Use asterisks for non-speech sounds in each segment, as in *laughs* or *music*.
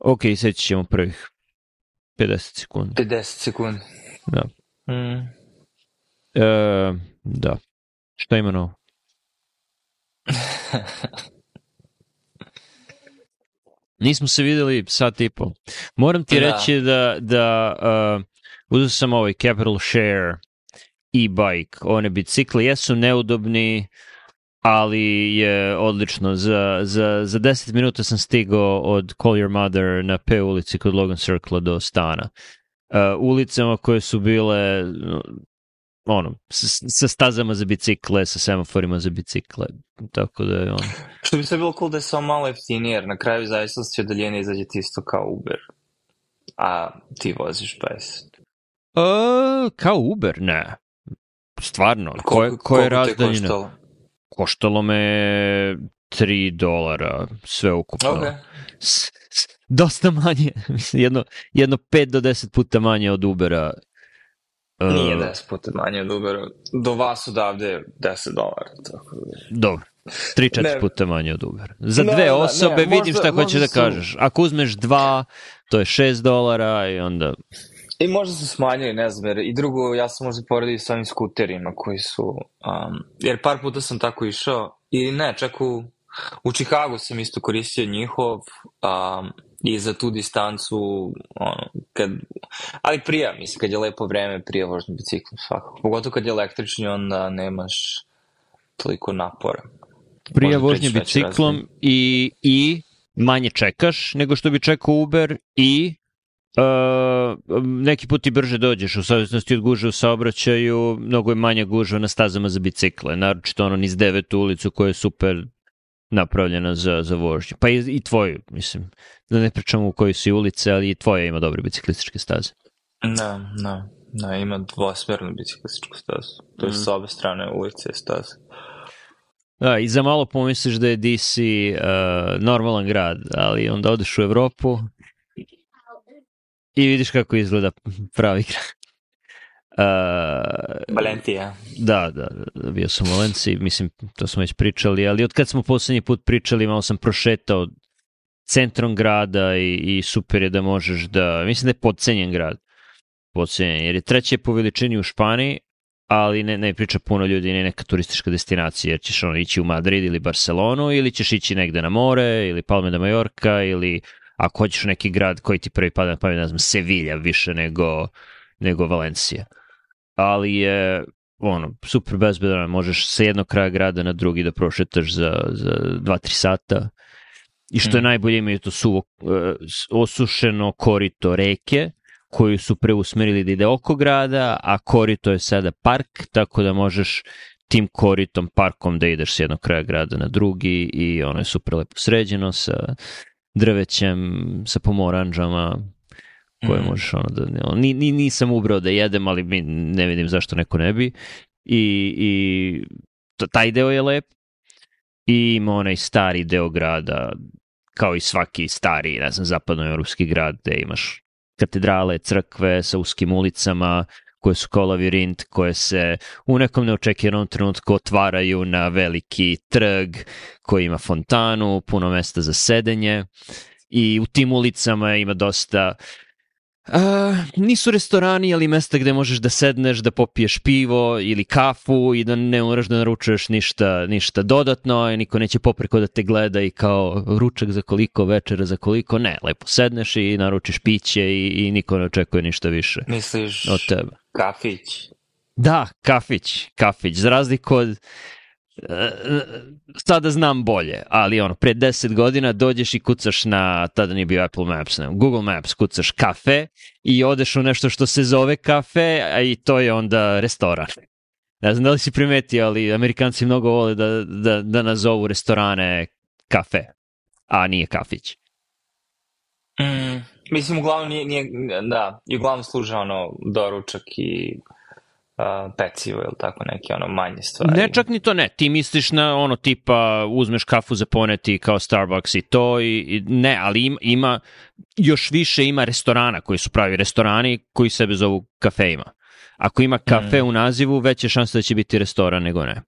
Ok, seći ćemo prvih 50 sekundi. 50 sekundi. Da. Mm. E, da. Šta ima novo? *laughs* Nismo se videli sat i pol. Moram ti Da. reći da, da uh, uzeo sam ovaj Capital Share e-bike. One bicikli jesu neudobni, ali je odlično. Za, za, za 10 minuta sam stigao od Call Your Mother na P ulici kod Logan Circle do stana. Uh, ulicama koje su bile uh, ono, sa, sa stazama za bicikle, sa semaforima za bicikle. Tako da je ono. Što bi sve bilo cool da je samo malo jeftinije, jer na kraju zavisnosti od daljine izađe ti isto kao Uber. A ti voziš 50. E, kao Uber, ne. Stvarno, ko je, ko je razdaljina? Koštalo? Me 3 dolara sve ukupno. Ok. S- s- dosta manje, *laughs* jedno, jedno 5 do 10 puta manje od Ubera. E, Nije 10 puta manje od Ubera. Do vas odavde je 10 dolara. Tako da. Dobro. 3-4 Ne. puta manje od Ubera. Za Da, dve da, ne, osobe vidim možda- šta hoćeš da kažeš. Ako uzmeš dva, to je 6 dolara i onda... I možda su smanjili, ne znam, jer i drugo, ja sam možda poredio sa ovim skuterima koji su, um, jer par puta sam tako išao, i ne, čak u, u Chicagu sam isto koristio njihov, um, i za tu distancu, ono, kad, ali prija, mislim, kad je lepo vreme, prija vožnje biciklom svakako. Pogotovo kad je električni, onda nemaš toliko napora. prije Možda vožnje biciklom i, i manje čekaš nego što bi čekao Uber i uh, neki put i brže dođeš u savjesnosti od guže u saobraćaju, mnogo je manja gužva na stazama za bicikle, naročito ono niz devetu ulicu koja je super napravljena za, za vožnju. Pa i, i tvoju, mislim, da ne pričamo u kojoj si ulice, ali i tvoja ima dobre biciklističke staze. Da, da, da, ima dvosmernu biciklističku stazu. To je Mm. sa obe strane ulice je staza. Da, i za malo pomisliš da je DC uh, normalan grad, ali onda odeš u Evropu i vidiš kako izgleda pravi grad. Uh, Valentija. da, da, da, bio sam u Valenciji, mislim, to smo već pričali, ali od kad smo poslednji put pričali, malo sam prošetao centrom grada i, i super je da možeš da, mislim da je podcenjen grad, podcenjen, jer je treće po veličini u Španiji, ali ne, ne priča puno ljudi, ne neka turistička destinacija, jer ćeš ono ići u Madrid ili Barcelonu, ili ćeš ići negde na more, ili Palme de Mallorca, ili ako hoćeš neki grad koji ti prvi pada na pamet, ne znam, Sevilla više nego, nego Valencija. Ali je ono, super bezbedan, možeš sa jednog kraja grada na drugi da prošetaš za, za 2-3 sata. I što je Mm. najbolje imaju to suvo, e, osušeno korito reke, koju su preusmerili da ide oko grada, a korito je sada park, tako da možeš tim koritom, parkom da ideš s jednog kraja grada na drugi i ono je super lepo sređeno sa drvećem, sa pomoranđama, koje Mhm. možeš ono da... ono, Ni, ni, nisam ubrao da jedem, ali mi ne vidim zašto neko ne bi. I, i taj deo je lep. I ima onaj stari deo grada, kao i svaki stari, ne znam, zapadnoevropski grad, gde imaš katedrale, crkve sa uskim ulicama, koje su kao lavirint, koje se u nekom neočekivanom trenutku otvaraju na veliki trg koji ima fontanu, puno mesta za sedenje i u tim ulicama ima dosta A, nisu restorani, ali mesta gde možeš da sedneš, da popiješ pivo ili kafu i da ne moraš da naručuješ ništa, ništa dodatno i niko neće popreko da te gleda i kao ručak za koliko, večera za koliko. Ne, lepo sedneš i naručiš piće i, i niko ne očekuje ništa više Misliš od tebe. Kafić? Da, kafić, kafić, za razliku od e, sada znam bolje, ali ono, pre 10 godina dođeš i kucaš na, tada nije bio Apple Maps, ne, Google Maps, kucaš kafe i odeš u nešto što se zove kafe, a i to je onda restoran. Ne znam da li si primetio, ali Amerikanci mnogo vole da, da, da nazovu restorane kafe, a nije kafić. Mm, mislim, uglavnom nije, nije, da, i uglavnom služe ono doručak i uh, pecivo ili tako neke ono manje stvari. Ne, čak ni to ne. Ti misliš na ono tipa uzmeš kafu za poneti kao Starbucks i to i, i ne, ali ima, ima još više ima restorana koji su pravi restorani koji sebe zovu kafejima. Ako ima kafe Mm. u nazivu, veće šanse da će biti restoran nego ne.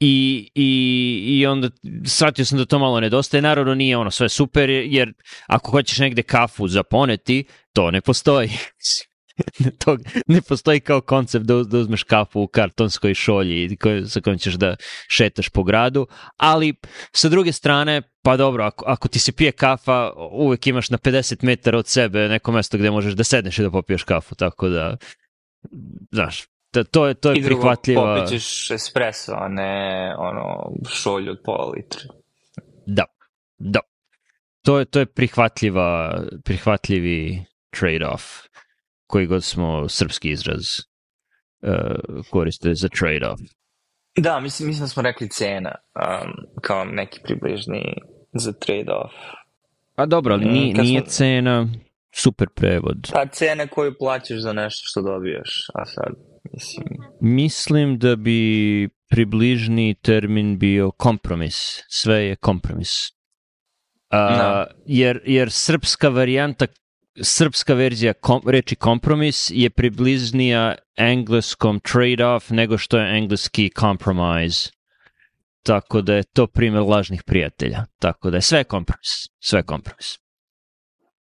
I, i, I onda shvatio sam da to malo nedostaje. Naravno nije ono sve super, jer ako hoćeš negde kafu zaponeti, to ne postoji. *laughs* to ne postoji kao koncept da, da uzmeš kafu u kartonskoj šolji koj, sa kojom ćeš da šetaš po gradu, ali sa druge strane, pa dobro, ako, ako ti se pije kafa, uvek imaš na 50 metara od sebe neko mesto gde možeš da sedneš i da popiješ kafu, tako da, znaš, da, to je, to je I drugo, prihvatljiva... popićeš espresso, a ne ono, šolju od pola litra. Da, da. To je, to je prihvatljiva, prihvatljivi trade-off koji god smo srpski izraz uh, koriste za trade-off. Da, mislim, mislim da smo rekli cena um, kao neki približni za trade-off. A dobro, ali nije, Mm, nije smo- cena super prevod. Pa cena koju plaćaš za nešto što dobijaš, a sad, mislim, Mislim da bi približni termin bio kompromis. Sve je kompromis. A, Da. jer, jer srpska varijanta srpska verzija kom, reči kompromis je približnija engleskom trade-off nego što je engleski compromise. Tako da je to primjer lažnih prijatelja. Tako da je sve kompromis. Sve kompromis.